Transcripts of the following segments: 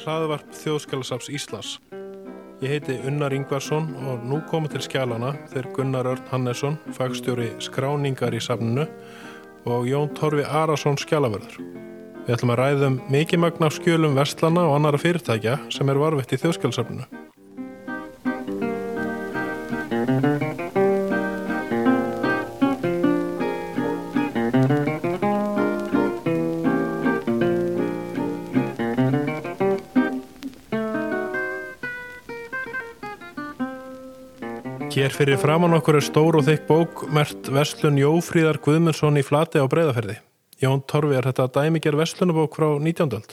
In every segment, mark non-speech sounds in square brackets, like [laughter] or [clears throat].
Hlaðvarp Þjóðskjálasaps Íslands. Ég heiti Unnar Ingvarsson og nú komið til skjálana þeir Gunnar Örn Hannesson, fagstjóri skráningar í safninu og Jón Torfi Arason skjálaförður. Við ætlum að ræðum mikið magna á skjölum vestlana og annara fyrirtækja sem er varvett í Þjóðskjálasafninu. Hér fyrir framann okkur er stór og þykk bók mert Vestlun Jófríðar Guðmundsson í flati á breyðaferði. Jón Torfi, er þetta dæmiger Vestlunabók frá 19. öld?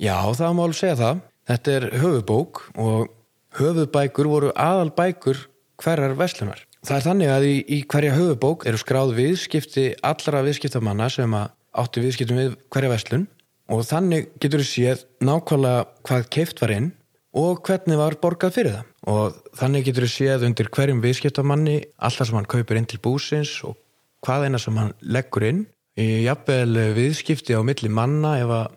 Já, það má alveg segja það. Þetta er höfubók og höfubækur voru aðalbækur hverjar Vestlunar. Það er þannig að í, í hverja höfubók eru skráð viðskipti allra viðskiptamanna sem áttu viðskiptum við hverja Vestlun og þannig getur við séð nákvæmlega hvað keift var inn og hvernig var borgað fyrir það og þannig getur við séð undir hverjum viðskiptamanni alltaf sem hann kaupir inn til búsins og hvað eina sem hann leggur inn. Í jafnvel viðskipti á milli manna ef að,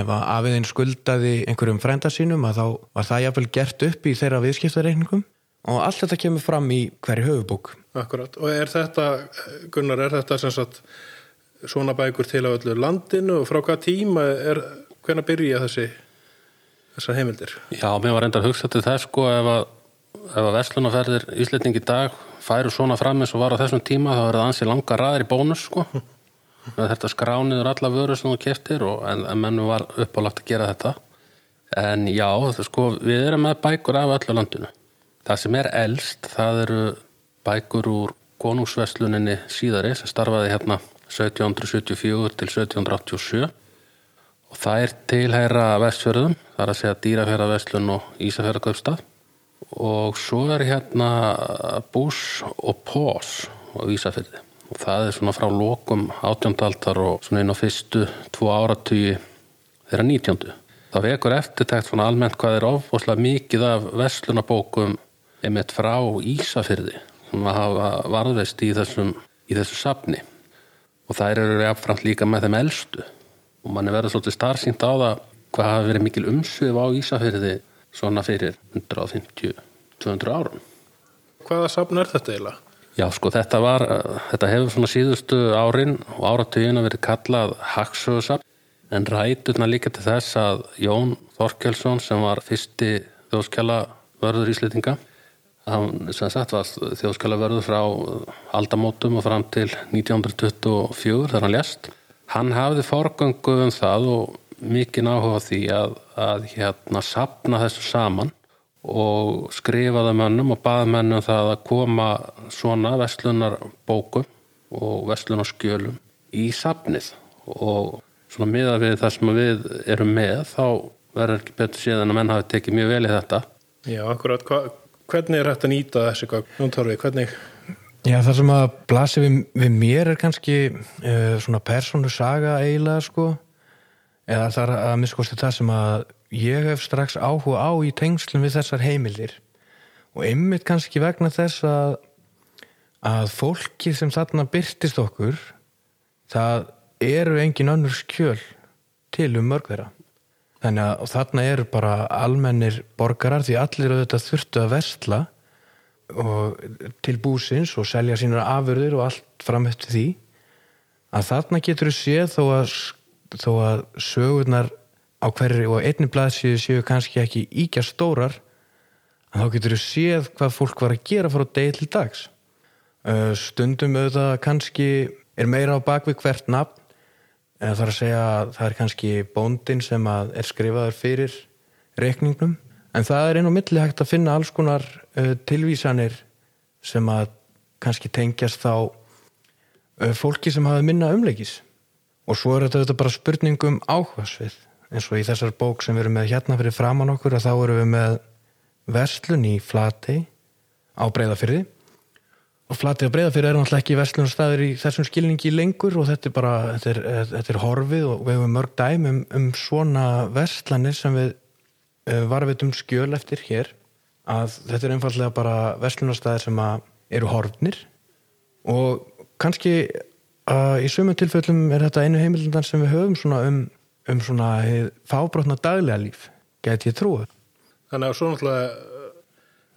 ef að afiðin skuldaði einhverjum frænda sínum að þá var það jafnvel gert upp í þeirra viðskiptareikningum. Og allt þetta kemur fram í hverju höfubók Akkurat, og er þetta, Gunnar, er þetta sem sagt svona bækur til á öllu landinu og frá hvað tíma er, hvernig byrja þessi þessar heimildir? Já, mér var reyndar hugsað til þess sko ef að, ef að Veslunaferðir Ísletning í dag færu svona fram eins og var á þessum tíma þá er það ansi langa ræðir í bónus sko. [laughs] Þetta skrániður alla vöru sem þú keftir og en, en mennum var uppálagt að gera þetta. En já, þetta, sko, við erum með bækur af öllu landinu. Það sem er elst, það eru bækur úr konungsvesluninni síðari sem starfaði hérna 1774 til 1787 og það er tilhæra vestfjörðum, það er að segja dýrafjörðavestlun og Ísafjörðarkaupstað og svo er hérna Bús og Pós á Ísafjörði og það er svona frá lokum átjóndaldar og svona inn á fyrstu tvo áratugji þeirra nítjóndu. Það vekur eftirtækt svona almennt hvað er ofbúslega mikið af vestlunabókum einmitt frá Ísafjörði sem hafa varðveist í í þessu safni. Og þær eru jafnframt líka með þeim eldstu og mann er verið svolítið starfsýnt á það hvað hafi verið mikil umsvið á Ísafjörði svona fyrir 150-200 árum. Hvaða safn er þetta eiginlega? Já, sko, þetta var, þetta hefur svona síðustu árin og áratugina verið kallað Hagsöðusafn en ræturna líka til þess að Jón Þorkelsson sem var fyrsti þjóðskjala vörður íslitinga hann sem sagt var þjóðskjala vörður frá aldamótum og fram til 1924 þegar hann lést hann hafði forgöngu um það og mikið náhuga því að, að hérna sapna þessu saman og skrifaði mönnum og baði mönnum það að koma svona vestlunarbókum og vestlunarskjölum í sapnið og svona miða við það sem við erum með þá verður ekki betur síðan að menn hafi tekið mjög vel í þetta. Já, akkurat, Hva, hvernig er þetta að nýta þessi Jóntorfi, hvernig Já, það sem að blasi við, við mér er kannski uh, svona persónu saga eiginlega sko. Eða það er að miskosti það sem að ég hef strax áhuga á í tengslum við þessar heimildir. Og einmitt kannski vegna þess að að fólki sem þarna byrtist okkur það eru engin önnur skjöl til um mörg þeirra. Þannig að þarna eru bara almennir borgarar því allir auðvitað þurftu að vestla og til búsins og selja sínar afurður og allt framhættu því að þarna getur þú séð þó að, þó að sögurnar á hverju og einni blaðsíðu séu kannski ekki íkja stórar þá getur þú séð hvað fólk var að gera frá deg til dags. Stundum auðvitað kannski er meira á bakvið hvert nafn en það er að segja að það er kannski bóndin sem er skrifaður fyrir reikningnum en það er einn og milli hægt að finna alls konar uh, tilvísanir sem að kannski tengjast þá uh, fólki sem hafa minna umleikis. Og svo er þetta bara spurningum áhugasvið. Eins og í þessar bók sem við erum með hérna fyrir framann okkur að þá erum við með verslun í Flatey á Breiðafyrði og Flatey og Breiðafyrði er náttúrulega ekki verslunarstaður í þessum skilningi lengur og þetta er bara, þetta er, þetta er horfið og við hefum mörg dæm um, um svona verslanir sem við uh, varvitum skjöl eftir hér að þetta er einfallega bara verslunarstaðir sem eru horfnir og kannski uh, í sumum tilfellum er þetta einu heimildan sem við höfum svona um um svona fábrotna daglega líf get ég trúið Þannig að svo náttúrulega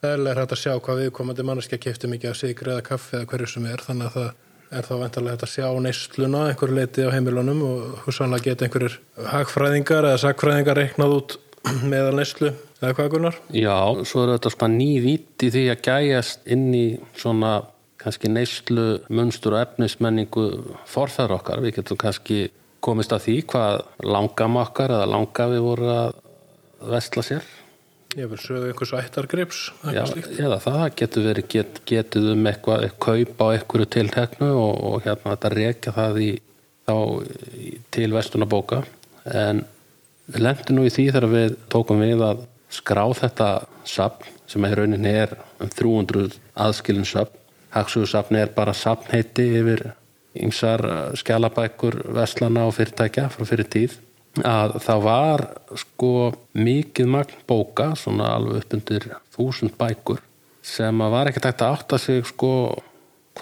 eðlilega er hægt að sjá hvað viðkomandi manneskja kefti mikið af sigri eða kaffi eða hverju sem er þannig að það er þá ventarlega hægt að sjá neysluna einhverju leiti á heimilunum og húsanlega geta einhverjir hagfræðingar eða sakfræðingar reiknað út [clears throat] meðal neyslu eða hvað gunnar? Já, svo er þetta svona ný vít í því að gæjast inn í svona kannski neyslu, munstur og efnismenningu forfæður okkar. Við getum kannski komist að því hvað langam okkar eða langafi voru að vestla sér. Ég vil sögðu einhvers ættargrips Já, eða það getur verið get, getið um eitthvað, kaup á einhverju tilteknu og, og hérna þetta rekja það í, þá, í, til vestunabóka en við lendum nú í því þegar við tókum við að skrá þetta sapn sem er rauninni er um 300 aðskilin sapn Hagsugusapni er bara sapnheiti yfir ymsar skjálabækur vestlana og fyrirtækja frá fyrir tíð. Að það var sko mikið magn bóka svona alveg upp undir þúsund bækur sem að var ekkert hægt að átta sig sko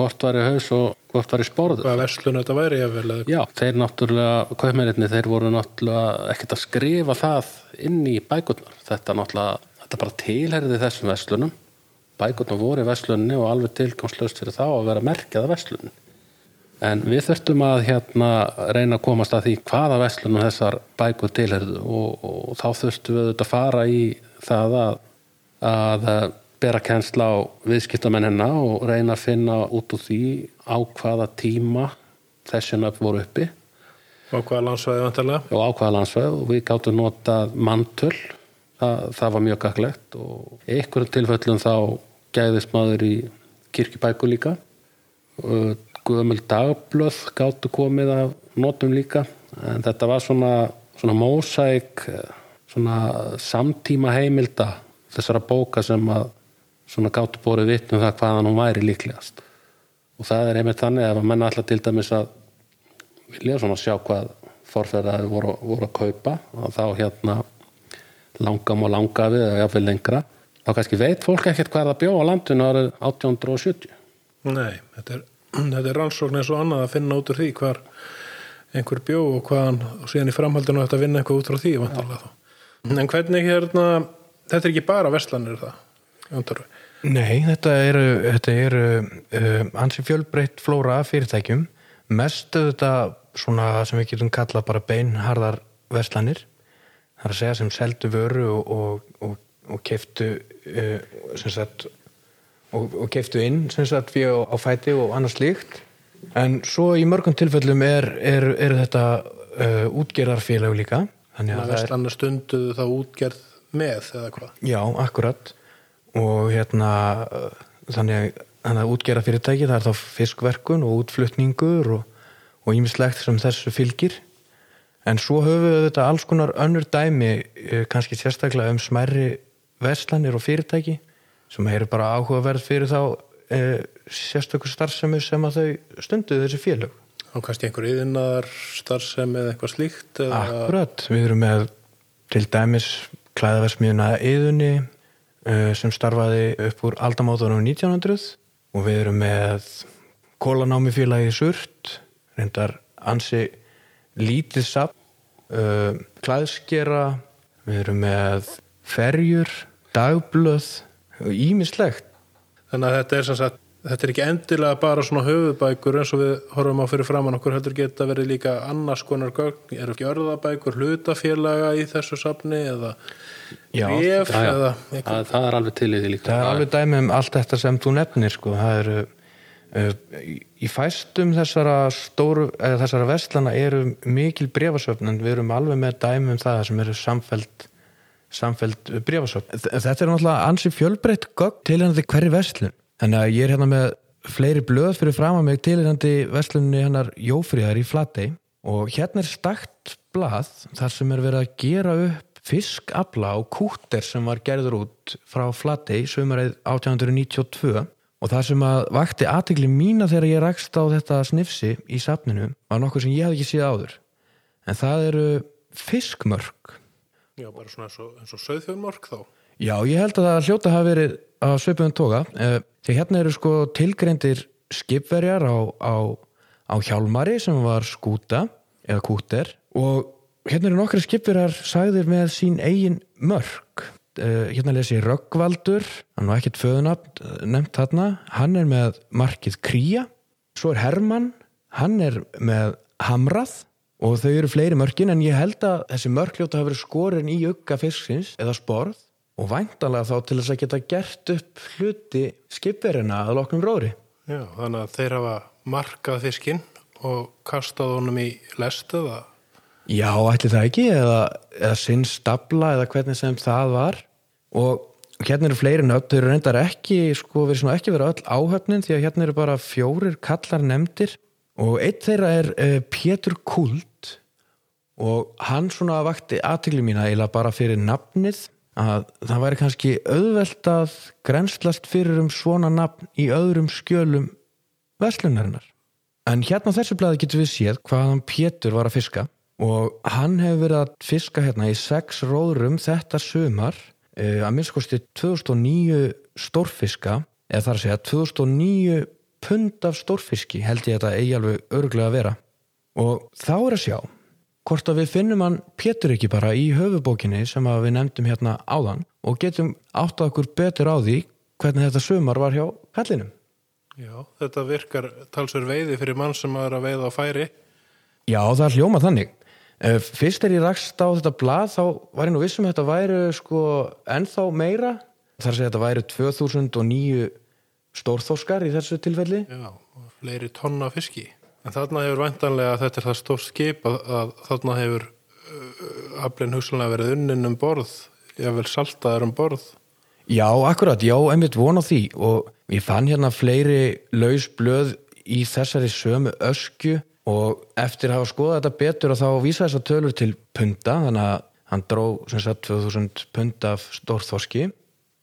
hvort var í haus og hvort var í sporðu Hvað verslun þetta væri ég vel Já, þeir náttúrulega, kaupmeirinni þeir voru náttúrulega ekkert að skrifa það inn í bækurnar. Þetta náttúrulega, þetta bara tilherði þessum verslunum. Bækurnar voru í verslunni og alveg tilgangslöst fyrir þá að vera merkjað af verslunni En við þurftum að hérna reyna að komast að því hvaða vestlunum þessar bækur tilherðu og, og þá þurftum við auðvitað að fara í það að, að bera kennsla á viðskiptamennina og reyna að finna út úr því á hvaða tíma þessin upp voru uppi. Á hvaða landsvæði vantarlega? Og á hvaða landsvæði. Og við gáttum notað mantul, það, það var mjög gaglegt og einhverjum tilfellum þá gæðist maður í kirkjubæku líka. Og gömul dagblöð gáttu komið af notum líka. En þetta var svona, svona mósæk svona samtíma heimilda þessara bóka sem að svona gáttu bórið vittnum það hvaðan hún væri líklegast. Og það er einmitt þannig að menna alltaf til dæmis að vilja svona sjá hvað forfæðar voru, voru að kaupa og þá hérna langam og langafið eða jáfnveil lengra þá kannski veit fólk ekkert hvað það bjó á landinu árið 1870 Nei, þetta er [clears throat] þetta er rannsókn eins og annað að finna út úr því hvar einhver bjó og hvaðan og síðan í framhaldinu þetta vinna eitthvað út frá því en hvernig hérna þetta er ekki bara verslanir það Nei, þetta eru, þetta eru uh, ansi fjölbreytt flóra fyrirtækjum. Mest þetta svona sem við getum kalla bara beinharðar verslanir. Það er að segja sem seldu vöru og, og, og, og keftu uh, sem sagt og, og keftu inn sem sagt við á, á fæti og annars líkt en svo í mörgum tilfellum er, er, er þetta uh, útgerðarfélag líka. Þannig að það er stunduðu þá útgerð með eða hvað? Já, akkurat og hérna þannig, að útgerða fyrirtæki það er þá fiskverkun og útflutningur og ímislegt sem þessu fylgir en svo höfum við þetta alls konar önnur dæmi uh, kannski sérstaklega um smerri verslanir og fyrirtæki sem eru bara áhugaverð fyrir þá e, sérstökur starfsemi sem að þau stunduðu þessi félög. Og kannski einhver yðinnar starfsemi eða eitthvað slíkt? Eða... Akkurat, við erum með til dæmis klæðaversmiðuna yðunni e, sem starfaði upp úr aldamóðunum 1900 og við erum með kólanámi félagi Surt, reyndar ansi lítið sapp, e, klæðskera, við erum með ferjur, dagblöð ímislegt. Þannig að þetta er sem sagt, þetta er ekki endilega bara svona höfubækur eins og við horfum á fyrir framann okkur heldur geta verið líka annars konar gögn, eru ekki örðabækur hlutafélaga í þessu safni eða bref eða það, það er alveg til í því líka. Það er alveg dæmi um allt þetta sem þú nefnir sko, það eru uh, í fæstum þessara stóru, eða þessara vestlana eru mikil brefasöfn en við erum alveg með dæmi um það sem eru samfelt samfelt brefasöfn. Þetta er náttúrulega ansi fjölbreytt gögn til hverju vestlun. Þannig að ég er hérna með fleiri blöð fyrir fram að mig til hennar vestlunni hennar Jófríðar í Flatey. Og hérna er stakt blað þar sem er verið að gera upp fiskabla og kúter sem var gerður út frá Flatey sömarið 1892 og það sem að vakti aðtegli mína þegar ég rækst á þetta snifsi í safninu var nokkuð sem ég hef ekki síð áður. En það eru fiskmörk. Já, bara svona eins og, og söðfjörnmork þá. Já, ég held að það hljóta hafi verið að toga. Eh, því hérna eru sko tilgreindir skipverjar á, á, á hjálmari sem var skúta eða kúter og hérna eru nokkri skipverjar sagðir með sín eigin mörk. Uh, hérna lesi Röggvaldur hann var ekkert föðunafn uh, nefnt þarna. Hann er með markið Kría. Svo er Hermann hann er með Hamrað og þau eru fleiri mörkin en ég held að þessi mörkljóta hafa verið skorin í ugga fisksins eða sporð og væntanlega þá til þess að geta gert upp hluti skipverjana að loknum róðri. Já, þannig að þeir hafa markað fiskinn og kastað honum í lest eða? Já, ætli það ekki eða, eða sinn stabla eða hvernig sem það var. Og hérna eru fleiri nöfn, þau eru reyndar ekki sko, verið svona ekki verið öll áhöfnin því að hérna eru bara fjórir kallar nefndir. Og eitt þeirra er uh, Pétur Kult og hann svona vakti aðtökli mína eiginlega bara fyrir nafnið að það væri kannski auðvelt að grenslast fyrir um svona nafn í öðrum skjölum veslunarinnar. En hérna á þessu blæði getur við séð hvaðan Pétur var að fiska og hann hefur verið að fiska hérna í sex róðrum þetta sumar uh, að minnskosti 2009 stórfiska eða þar að segja 2009 pund af stórfiski held ég þetta eigi alveg örglega að vera og þá er að sjá hvort að við finnum hann Pétur ekki bara í höfubókinni sem við nefndum hérna áðan og getum átt að okkur betur á því hvernig þetta sumar var hjá kallinum. Já, þetta virkar talsver veiði fyrir mann sem er að veiða á færi. Já, það er hljóma þannig. Eh, Fyrst er ég rakst á þetta blað þá var ég nú vissum að þetta væri sko ennþá meira. Þar sé þetta væri 2009 stórþóskar í þessu tilfelli. Já, fleiri tonna fiski. En þarna hefur væntanlega að þetta er það stórt skip að, að þarna hefur uh, aflinn hugsanlega verið unnin um borð, jável saltaður um borð. Já, akkurat, já, einmitt von á því. Og ég fann hérna fleiri laus blöð í þessari sömu öskju og eftir að hafa skoðað þetta betur og þá vísa þess að tölur til punta, þannig að hann dró sem sagt 2000 pund af stórþorski.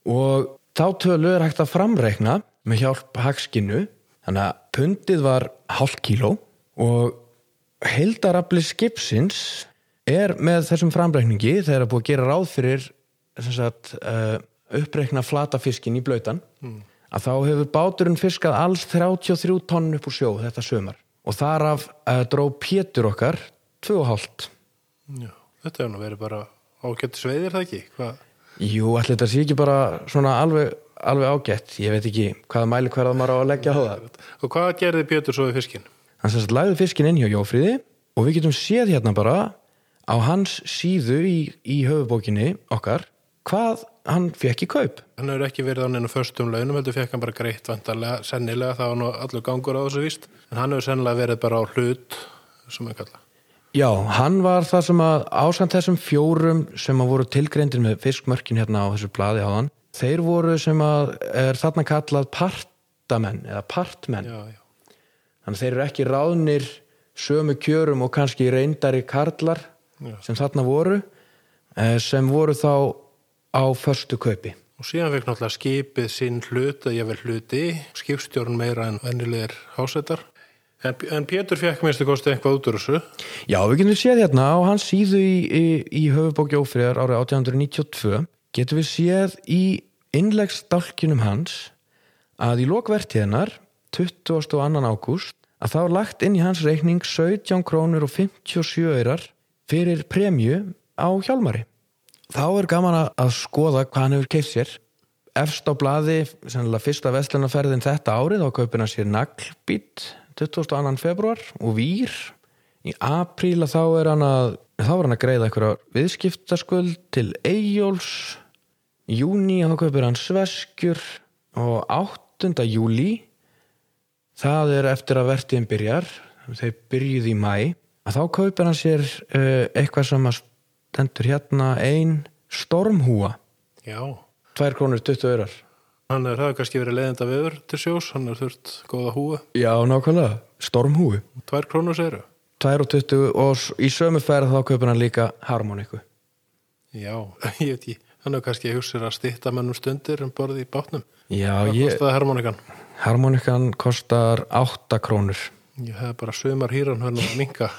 Og þá tölu er hægt að framreikna með hjálp hagskinu þannig að pundið var hálf kíló og heildarafli skipsins er með þessum framreikningi þegar það búið að gera ráð fyrir sagt, uh, uppreikna flatafiskin í blöytan mm. að þá hefur báturinn fiskað alls 33 tonn upp úr sjó þetta sömar og þar af uh, dró Pétur okkar 2,5 Já, þetta hefur nú verið bara ágætt sveiðir það ekki? Hvað? Jú, allir þetta sé ekki bara svona alveg, alveg ágætt ég veit ekki hvaða mæli hverða maður á að leggja á það Og hvað gerði Pétur svo við fiskin? Hann sagt lagði fiskin inn hjá Jófríði og við getum séð hérna bara á hans síðu í, í höfubókinni okkar hvað hann fekk í kaup Hann hefur ekki verið á neina förstum launum, heldur fekk hann bara greitt vantarlega, sennilega, það var nú allur gangur á þessu víst, en hann hefur sennilega verið bara á hlut, sem við kalla. Já, hann var það sem að ásand þessum fjórum sem að voru tilgreindir með fiskmörkin hérna á þessu bladi á hann þeir voru sem að er þarna kallað partamenn eða partmenn Já, já. þannig þeir eru ekki ráðnir sömu kjörum og kannski reyndari karlar Já. sem þarna voru eh, sem voru þá á förstu kaupi Og síðan fekk náttúrulega skipið sinn hlut, að ég vel hluti, skipstjórn meira en vennilegir hásetar. En, en Pétur fekk minnstu kosti eitthvað út úr þessu. Já, við getum séð hérna á hans síðu í, í, í höfubóki ófriðar árið 1892 getum við séð í innleggsdálkinum hans að í lokvertíðinar 22. ágúst að þá lagt inn í hans reikning 17 krónur og 57 eirar fyrir premju á hjálmari. Þá er gaman að- skoða hvað hann hefur keift sér. Efst á blaði, sennilega fyrsta vestlunarferðin þetta árið, þá kaupir hann sér naglbít 22. februar og vír. Í apríl að þá er hann að, er hann að greiða eitthvað viðskiptaskuld til Eyjóls. Júni þá kaupir hann sveskjur og 8. júli, það er eftir að vertiðin byrjar, þeir byrjuð í mæ, að þá kaupir hann sér uh, eitthvað sem að stendur hérna ein stormhúa, Já. 2 krónur 20 örar. Hann er, það kannski verið leiðenda viður til sjós, hann er þurft góða húi. Já, nákvæmlega, stormhúi. Tvær krónur segiru. 2,20 og í sömu ferð þá kaupir hann líka harmoniku. Já, [laughs] ég veit ekki. Hann hefur kannski hugsið að stýtta mennum stundir um borði í bátnum. Já, Hvað ég, kostaði harmonikan? harmonikan kostar 8 krónur. Ég hef bara sömar hýran hann að minka. [laughs]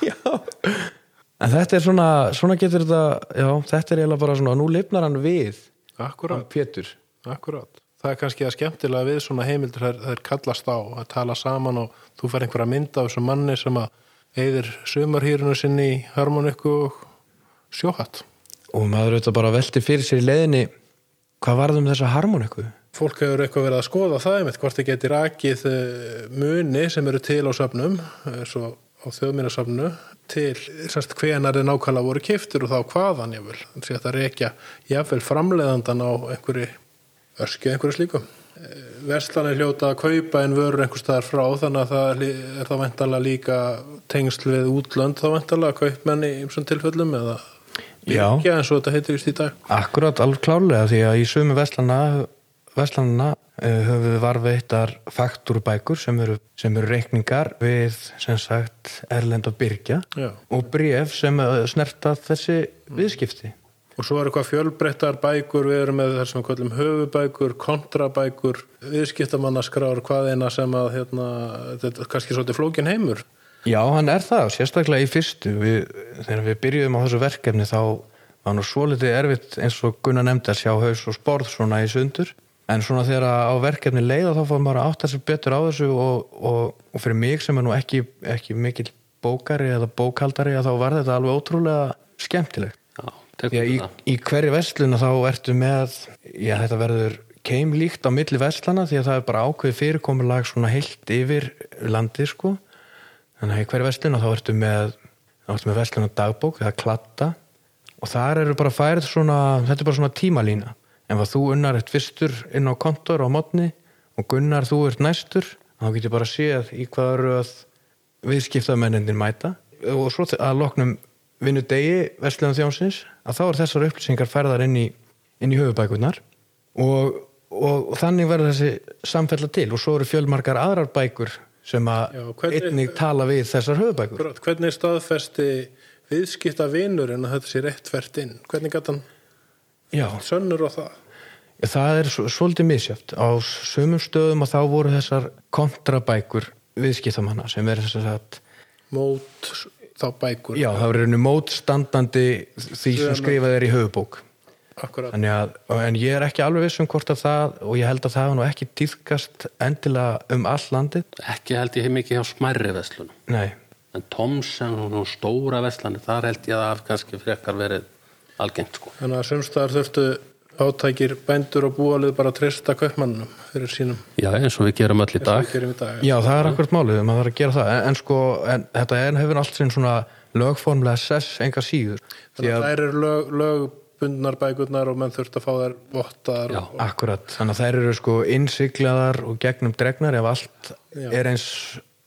En þetta er svona, svona getur þetta, já, þetta er eiginlega bara svona, nú lifnar hann við, Akkurát, Pétur. akkurát. Það er kannski að skemmtilega við svona heimildir þær, þær kallast á að tala saman og þú fær einhverja mynda af þessum manni sem að eigðir sömarhýrunu sinni í harmoniku og sjóhatt. Og maður auðvitað bara velti fyrir sér í leiðinni hvað varðum þessa harmoniku Fólk hefur eitthvað verið að skoða það einmitt hvort þið geti rakið eh, muni sem eru til á söfnum, svo á þjóðmínasöfnu, til semst hvenar þið nákvæmlega voru kiftur og þá hvaðan ég vil. Þannig að þetta rekja jáfnvel framleiðandan á einhverju öskju, einhverju slíkum. Verslanir hljóta að kaupa en vörur einhver staðar frá þannig að það er þá vendalega líka tengsl við útlönd þá vendalega kaupmenni í þessum tilfellum eða. Byrja eins og þetta heitir í dag. Akkurat, alveg klárlega því að í sömu vestlana uh, höfum við varveittar faktúrubækur sem eru, sem eru reikningar við sem sagt Erlend og Byrkja Já. og bref sem uh, snerta þessi viðskipti Og svo er eitthvað fjölbreyttar bækur, við erum með þessum kvöldum höfubækur, kontrabækur, viðskiptamannaskrár, hvað eina sem að, hérna, þetta er kannski svolítið flókin heimur. Já, hann er það, sérstaklega í fyrstu. Við, þegar við byrjuðum á þessu verkefni þá var nú svolítið erfitt eins og Gunnar nefndi að sjá haus og sporð svona í sundur. En svona þegar á verkefni leiða þá fór maður að átta sér betur á þessu og, og, og fyrir mig sem er nú ekki, ekki mikil bókari eða bókaldari að þá var þetta alveg ótrúlega skemmtilegt. Já, í, það. í hverju vestluna þá ertu með já, þetta verður keimlíkt á milli vestlana því að það er bara ákveð fyrirkomulag svona heilt yfir landi sko þannig að í hverju vestluna þá ertu með með vestluna dagbók eða klatta og þar eru bara færið svona þetta er bara svona tímalína. En að þú unnar eitt fyrstur inn á kontor á mótni og gunnar þú ert næstur þá getur bara séð í hvaða röð viðskiptamennindin mæta. Og svo að loknum vinnu degi Vestlega þjónsins að þá er þessar upplýsingar færðar inn í, inn í höfubækurnar og, og, og þannig verður þessi samfella til. Og svo eru fjölmarkar aðrar bækur sem að einnig tala við þessar höfubækur Akkurat, Hvernig er staðfesti viðskipta vinur en að þetta sé rétt fært inn? Hvernig gæti hann sönnur á það? það er svo- svolítið misjöft á sumum stöðum að þá voru þessar kontrabækur viðskiptamanna sem verður þess að sagt, Mót þá bækur? já, það verður einu mótstandandi því sem skrifað er í höfubók Akkurat. Þannig að, en ég er ekki alveg viss um hvort að það og ég held að það nú ekki týðkast endilega um all landið Ekki held ég mikið hjá smærri veslunum. Nei, En Thomsen og nú stóra veslanir, þar held ég að það hafi kannski frekar verið algengt sko. Þannig að sumstaðar þurftu átækir bændur og búalið bara að treysta kaupmannum fyrir sínum Já, eins og við gerum öll í dag. Í dag. já það er akkurat málið maður þarf að gera það, en, en sko en, þetta er, hefur allt sinn svona lögformlega sess enga síður Þannig að, þær eru lög, lögbundnar bækurnar og menn þurft að fá þær vottar Já. og, akkurat, þannig að þær eru sko innsiglaðar og gegnum dregnar ef allt Já. er eins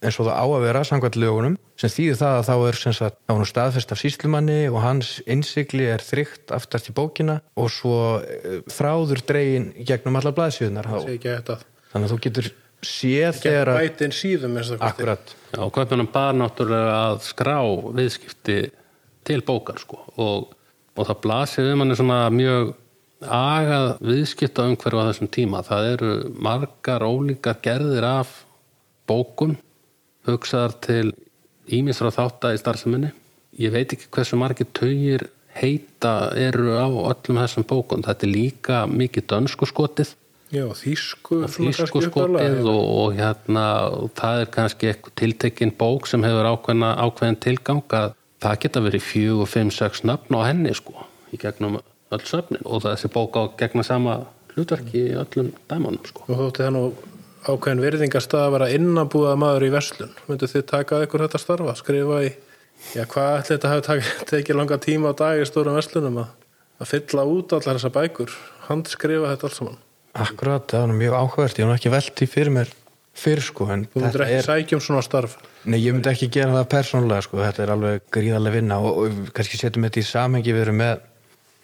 eins og það á að vera samkvæmt lögunum sem þýðir það að þá er sem sagt, þá er staðfest af síslumanni og hans innsigli er þrygt aftast í bókina og svo eh, þráður dregin gegnum alla þetta þannig að þú getur séð þegar að bætin síðum eins og kosti. akkurat, Já, og kaupinum bara náttúrulega að skrá viðskipti til bókar sko. og, og það blasir við manni svona mjög agað viðskipta umhverfu á þessum tíma. Það eru margar ólíkar gerðir af bókum hugsaðar til ímisra þátta í starfseminni. Ég veit ekki hversu margir taugir heita eru á öllum þessum bókum. Þetta er líka mikið dönsku skotið Já, þýsku þýsku skotið og, og hérna og það er kannski eitthvað tiltekin bók sem hefur ákveðin tilgang að það geta verið fjög og fimm, sex nöfn á henni sko í gegnum öll söfnin og þessi bók á gegna sama hlutverki í öllum dæmanum sko. Og þótti það nú ákveðin virðingastað að vera innanbúða maður í verslun. Myndu þið taka ykkur þetta starfa, skrifa í, já hvað ætli þetta hafi [laughs] tekið langa tíma á dag í stórum verslunum að, að fylla út allar þessar bækur, handskrifa þetta allt saman. akkurat, það nú mjög áhugavert ég nú ekki velt því fyrir mér fyrir sko, Þú myndir þetta ekki er sækja um svona starf. Nei, ég myndi ekki gera það persónulega sko, þetta er alveg gríðarlega vinna og, og við kannski setjum þetta í samhengi við erum með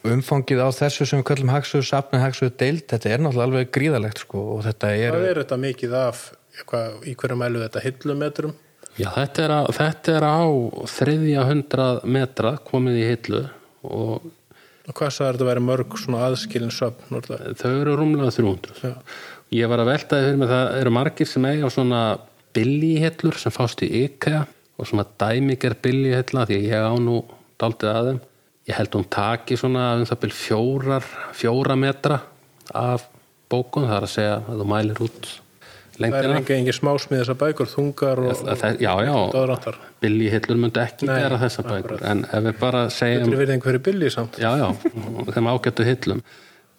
umfangið á þessu sem við kallum hagsöðu safni, hagsöðu deild, þetta er náttúrulega alveg gríðarlegt sko og þetta er, Hvað er þetta mikið af, hvað, í hverju mælu þetta hillumetrum? Já, þetta er, á, þetta er á þriðja hundrað metra komið í hillu og Og hvað sagði þetta að vera mörg svona aðskilin söfn? náttúrulega? þau eru rúmlega 300 Já. Ég var að veltaði fyrir mig það eru margir sem eiga svona billihillur sem fást í IKEA og svona dæmiger billihilla því ég á nú daldið að þeim. Ég held hún taki svona um það byrj fjórar fjóra metra af bókun það er að segja að þú mælir út Það er lengdina engi, engi smásmið þessar bækur, þungar og, Það- það- Já, já, Hillur myndi ekki Nei, gera þessa bækur. en ef við bara segjum Þetta er verið einhverju billi samt. já, já, þeim ágættu hillum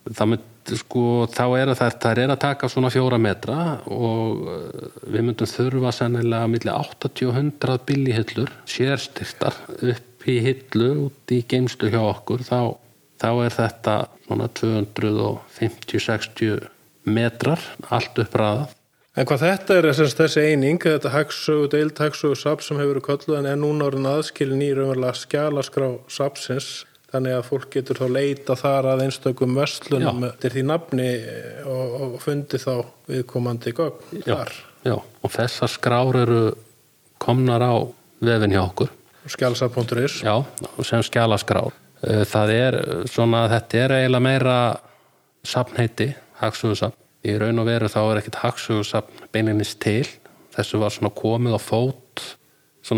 það myndi sko þá er það, það er að taka svona fjóra metra og uh, við myndum þurfa sennilega milli 80 og 100 billihillur sérstyrtar upp í hillu út í geimstu hjá okkur. Þá, þá er þetta svona 250-60 metrar allt uppræðað. En hvað þetta er þess, þessi eining, þetta hagsögu, deild hagsögu SAP sem hefur verið kölluð en er núna orðin aðskilin í raunverulega skjalaskrá SAPsins þannig að fólk getur þá leita þar að einstökum verslunum til því nafni og, og fundi þá viðkomandi gögn þar. já, og þessar skrár eru komnar á vefin hjá okkur Skjalsap.is Já, sem skjalaskrár. Eh, Það er svona, þetta er eiginlega meira safnheiti, hagsugusafn. Í raun og veru þá er ekkit hagsugusafn beininist til. Þessu var svona komið á fót,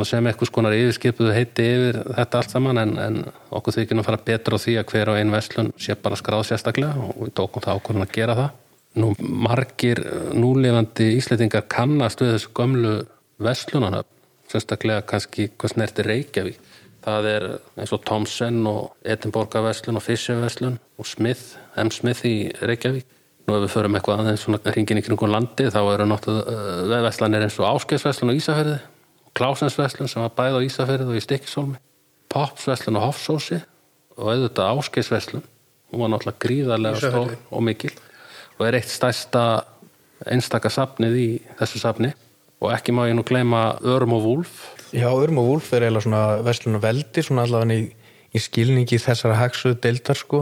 sem eitthvað skonar yfirskipuðu heiti yfir þetta allt saman, en, en okkur þykir nú fara betur á því að hver á einn verslun sé bara skráð sérstaklega og við tókum það ákvörðan að gera það. Nú margir núlefandi íslendingar kannast við þessu gömlu verslunanöfn sérstaklega kannski hvað snerti Reykjavík. Það er eins og Thomsen og Edinborgaverslun og Fischerverslun og Smith, M. Smith í Reykjavík. Nú ef við förum eitthvað aðeins svona hringin í kringum landi þá eru náttúrulega veðverslanir eins og Áskeiðsverslun á Ísafjörði og Klásensverslun sem var bæð á Ísafjörði og í Stikkisólmi, Popsverslun á Hofsósi og auðvitað Áskeiðsverslun. Hún var náttúrulega gríðarlega stór og mikil og er eitt stærsta einstaka safnið í þessu safni og ekki má ég nú gleyma Örum og Wulf Já, Örm og Wolf er eiginlega svona verslun og veldi, svona allavega í, í skilningi þessara hagsuðu deildar sko.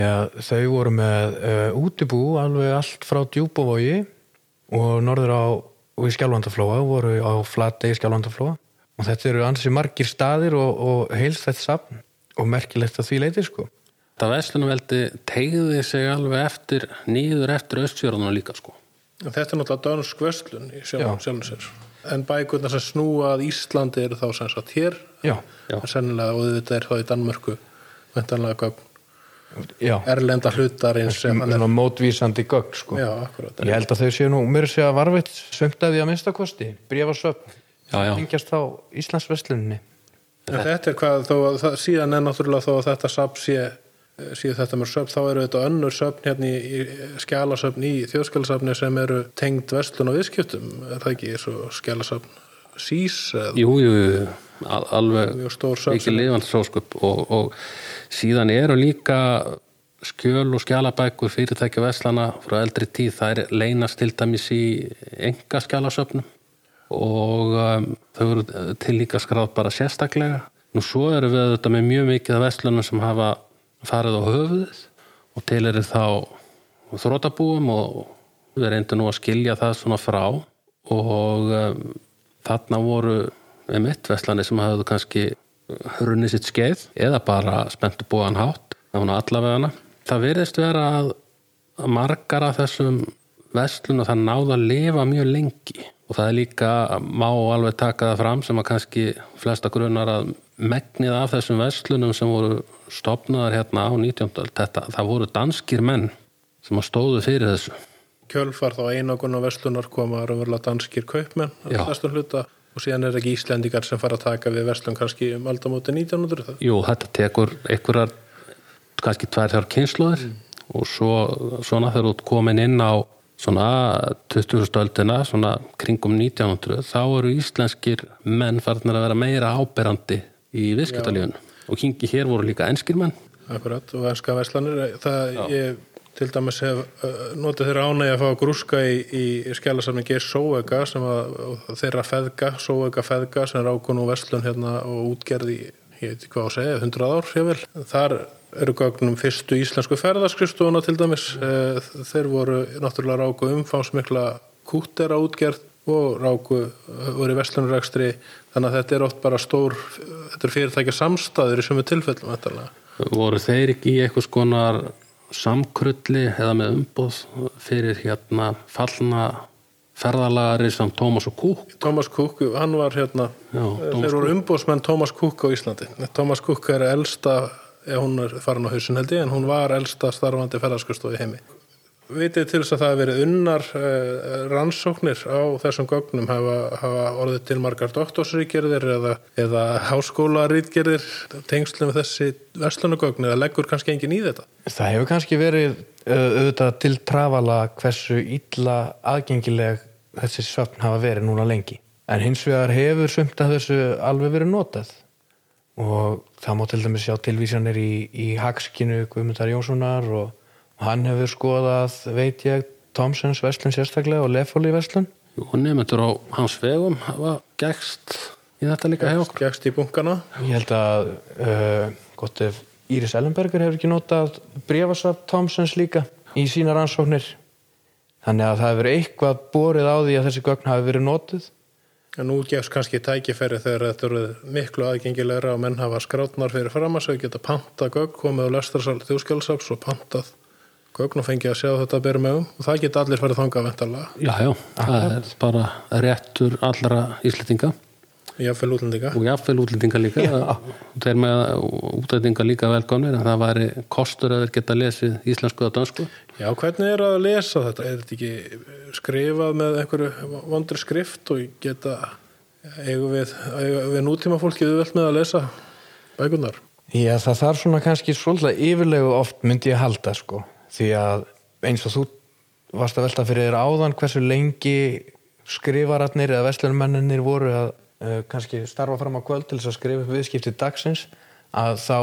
Já, þau voru með uh, útibú alveg allt frá Djúbavogi og norður á og í Skjálfandaflóa, voru á Flatey í Skjálfandaflóa og þetta eru ansi margir staðir og, og heilst þetta safn og merkilegt að því leiti sko. Það vestlunumveldi tegði sig alveg eftir, nýður eftir östfjörðunum líka sko. En Þetta er náttúrulega dönsk verslun í sér. En bækurna sem snúa að Íslandi eru þá sem sagt hér, Já, Já. en sennilega og þetta er þá í Danmörku, vendanlega já, erlenda hlutarins sem hann er. svona mótvísandi gögn sko. Já, akkurat. Ég held að þau séu nú mér sé að varfitt sömt að minnstakosti já. tengjast á Íslandsversluninni En þetta er hvað, þó að það, síðan er náttúrulega þó að þetta sap sé, síðan þetta með söfn, þá eru þetta önnur söfn hérna í, í skjalasöfn í þjóðskjalasöfni sem eru tengd verslun og viðskiptum, er það ekki, svo skjalasöfn sís eða Jú, jú, jú, al- alveg mikið lifandi sóskup og, og síðan eru líka skjöl og skjalabækur fyrirtækja verslana frá eldri tíð, það er leynast til dæmis í enga skjalasöfnum og um, þau eru til líka skráð bara sérstaklega. Nú svo eru við auðvitað með mjög mikið af verslunum sem hafa farið á höfuðið og til eru þá þrótabúum og við reyndum nú að skilja það svona frá og um, þarna voru einmitt verslanir sem hafðu kannski hrunnið sitt skeið eða bara spenntu búan hátt nú allavegana. Það virðist vera að margar af þessum verslunum það náða að lifa mjög lengi og það er líka, má alveg taka það fram sem að kannski flesta grunar að megnið af þessum verslunum sem voru stopnaðar hérna á 19. öld, þetta, það voru danskir menn sem stóðu fyrir þessu. Kjölfar þá einogun og verslunar koma raunverulega danskir kaupmenn Já. og síðan er ekki Íslendingar sem fara að taka við verslun kannski um aldamóti 1900 það. Jú, þetta tekur einhverjar kannski tvær þjár kynnslóðir og svo, svona þegar þú ert komin inn á svona 20. stöldina, svona kringum 1900, þá eru íslenskir menn farnir að vera meira áberandi í viðskiptalífun og kingi hér voru líka enskir menn Akkurat, og enska verslanir það ég til dæmis hef notið þeirra ánægja að fá að grúska í, í skjálasafni Geir Sóega sem að og þeirra feðga, Sóega feðga sem er ákonu verslun hérna og útgerði ég veit ekki hvað að segja, 100 ár ég vil þar eru gögnum fyrstu íslensku ferðaskrifstofuna til dæmis. Eh, þeir voru náttúrulega ráku umfánsmikla kúttera útgerð og ráku voru í verslunarrekstri. Þannig að þetta er oft bara stór þetta er fyrirtækja samstæður í sumu tilfellum voru þeir ekki í eitthvað skonar samkrulli eða með umboð fyrir hérna fallna ferðalagari sem Tómas og Kúk Thomas Cook, hann var hérna Já, Thomas þeir voru umbóðsmenn Thomas Cook á Íslandi. Thomas Cook er elsta ef hún er farin á hausin held ég, en hún var elsta starfandi ferðarskristof í heimi vitið til þess að það hafi verið unnar uh, rannsóknir á þessum gögnum hafa, hafa orðið til margar doktorsrítgerðir eða, eða háskólarítgerðir tengslum við þessi verslunagögn eða leggur kannski engin í þetta? Það hefur kannski verið uh, auðvitað til trafala hversu illa aðgengileg þessi söfn hafa verið núna lengi. En hins vegar hefur sumt að þessu alveg verið notað og það má til dæmis sjá tilvísanir í, í Hagskinu Guðmundar Jónssonar og hann hefur skoðað, veit ég, Thomsons Vestlun sérstaklega og Lefóli Vestlun. Jú, nefndur á hans vegum hafa gegst í þetta líka hjá okkur. Gekst í bunkana? Ég held að uh, gott ef Íris Ellenberger hefur ekki notað brefasaf Thomsons líka í sína rannsóknir. Þannig að það hefur eitthvað borið á því að þessi gögn hafi verið notuð. En nú gefst kannski tækifæri þegar þetta eru miklu aðgengilegra og menn hafa skrátnar fyrir fram að segja geta panta gögn, komið á lestrarsal þjóðskjálfsaps og pantað gögn og fengið að sjá þetta að bera með um og það geta allir farið þangað vendarlega. Já, já, það er bara réttur allra íslitinga Jáfnvel útlendinga. og jáfnvel útlendinga líka þeir með útlendinga líka velkomnir en það væri kostur að þeir geta lesið íslensku og dansku Já, hvernig er að lesa þetta? Er þetta ekki skrifað með einhverju vondri skrift og geta eigum við, eigum við nútíma fólki auðvelt með að lesa bækunar? Já, það þarf svona kannski svolítið yfirlegu oft myndi ég halda sko því að eins og þú varst að velta fyrir þér áðan hversu lengi skrifaratnir eða vestlunumennir voru að uh, kannski starfa fram á kvöld til þess að skrifa viðskipti dagsins að þá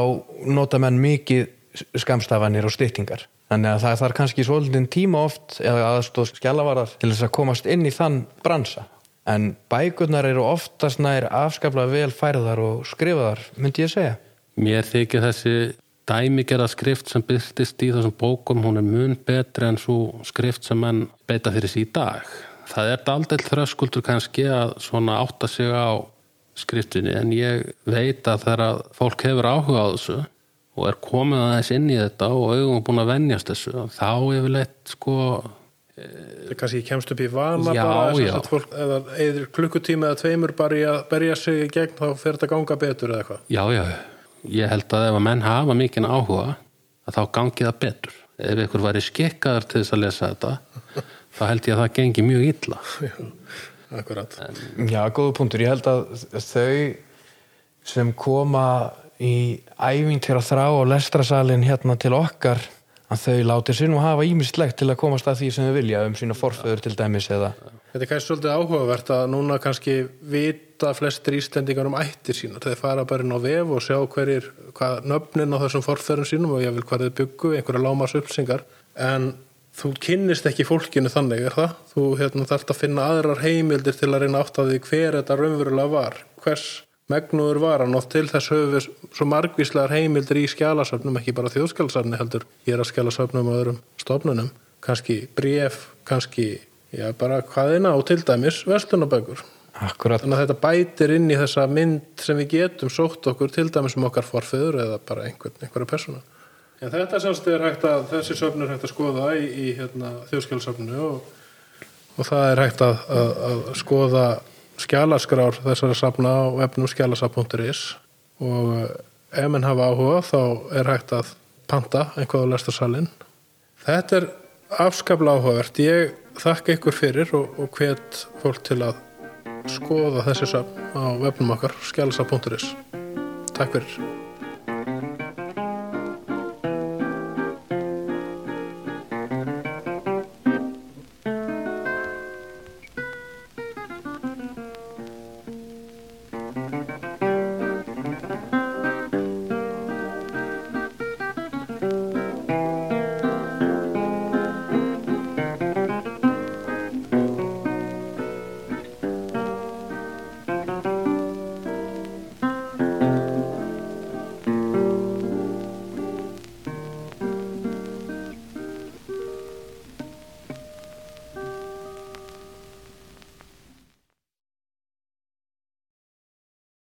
nota menn mikið skamstafanir og styttingar. Þannig að það þarf kannski svolítið tíma oft eða aðstóð skjálavarar til þess að komast inn í þann bransa. En bækurnar eru oftast nær afskaplega vel færðar og skrifaðar myndi ég segja. Mér þykir þessi dæmigerða skrift sem byrtist í þessum bókum hún er mun betri en svo skrift sem menn beita fyrir sig í dag. Það er daldeill þröskuldur kannski að svona átta sig á skriftinni en ég veit að þegar fólk hefur áhuga á þessu og er komið aðeins inn í þetta og augum búin að venjast þessu þá yfirleitt sko Það kannski kemst upp í vana Já, bara þess já. að fólk, eða eða klukkutíma eða tveimur bara í að berja sig í gegn þá fer þetta ganga betur eða eitthvað. Já, já, ég held að ef að menn hafa mikinn áhuga að þá gangi það betur. Ef ykkur væri skikkaður til þess að lesa þetta [laughs] þá held ég að það gengi mjög illa. Akkurat. Já, góðu punktur. Ég held að þau sem koma í æfintir að þrá og lestrasalinn hérna til okkar að þau láti sér nú hafa ímislegt til að komast að því sem þau vilja um sína forföður til dæmis eða Þetta er kannski svolítið áhugavert að núna kannski vita flestir Íslendingar um ættir sína. Þeir fara bara inn á vef og sjá hverjir, hvað nöfnin á þessum forfærum sínum og ég vil hvað þeir byggu, einhverja lámas upplýsingar. En þú kynnist ekki fólkinu þannig, er það? Þú hérna, þarft að finna aðrar heimildir til að reyna átt að því hver þetta raunverulega var. Hvers megnuður var hann og til þess höfum svo margvíslegar heimildir í skjálasöfnum, ekki bara þjóðskjálasöfni heldur, ég er að skjálasöfnum og öðrum stofnunum, kannski bref, kannski, já bara hvaðina og til dæmis vestlunabökur. Akkurat Þannig að þetta bætir inn í þessa mynd sem við getum sótt okkur til dæmis um okkar forfeður eða bara einhvern, einhverja persóna. En þetta semst er hægt að, þessi söfn er hægt að skoða í, í hérna, þjóðskjálasöfnu og, og það er hægt að, að, að skoða skjálaskrár þessara safna á webnum skjálasaf.is og eh, ef menn hafa áhuga þá er hægt að panta einhvað á lestarsalinn. Þetta er afskaplega áhugavert. Ég þakka ykkur fyrir og, og hvet fólk til að skoða þessi safn á webnum okkar skjálasaf.is. Takk fyrir.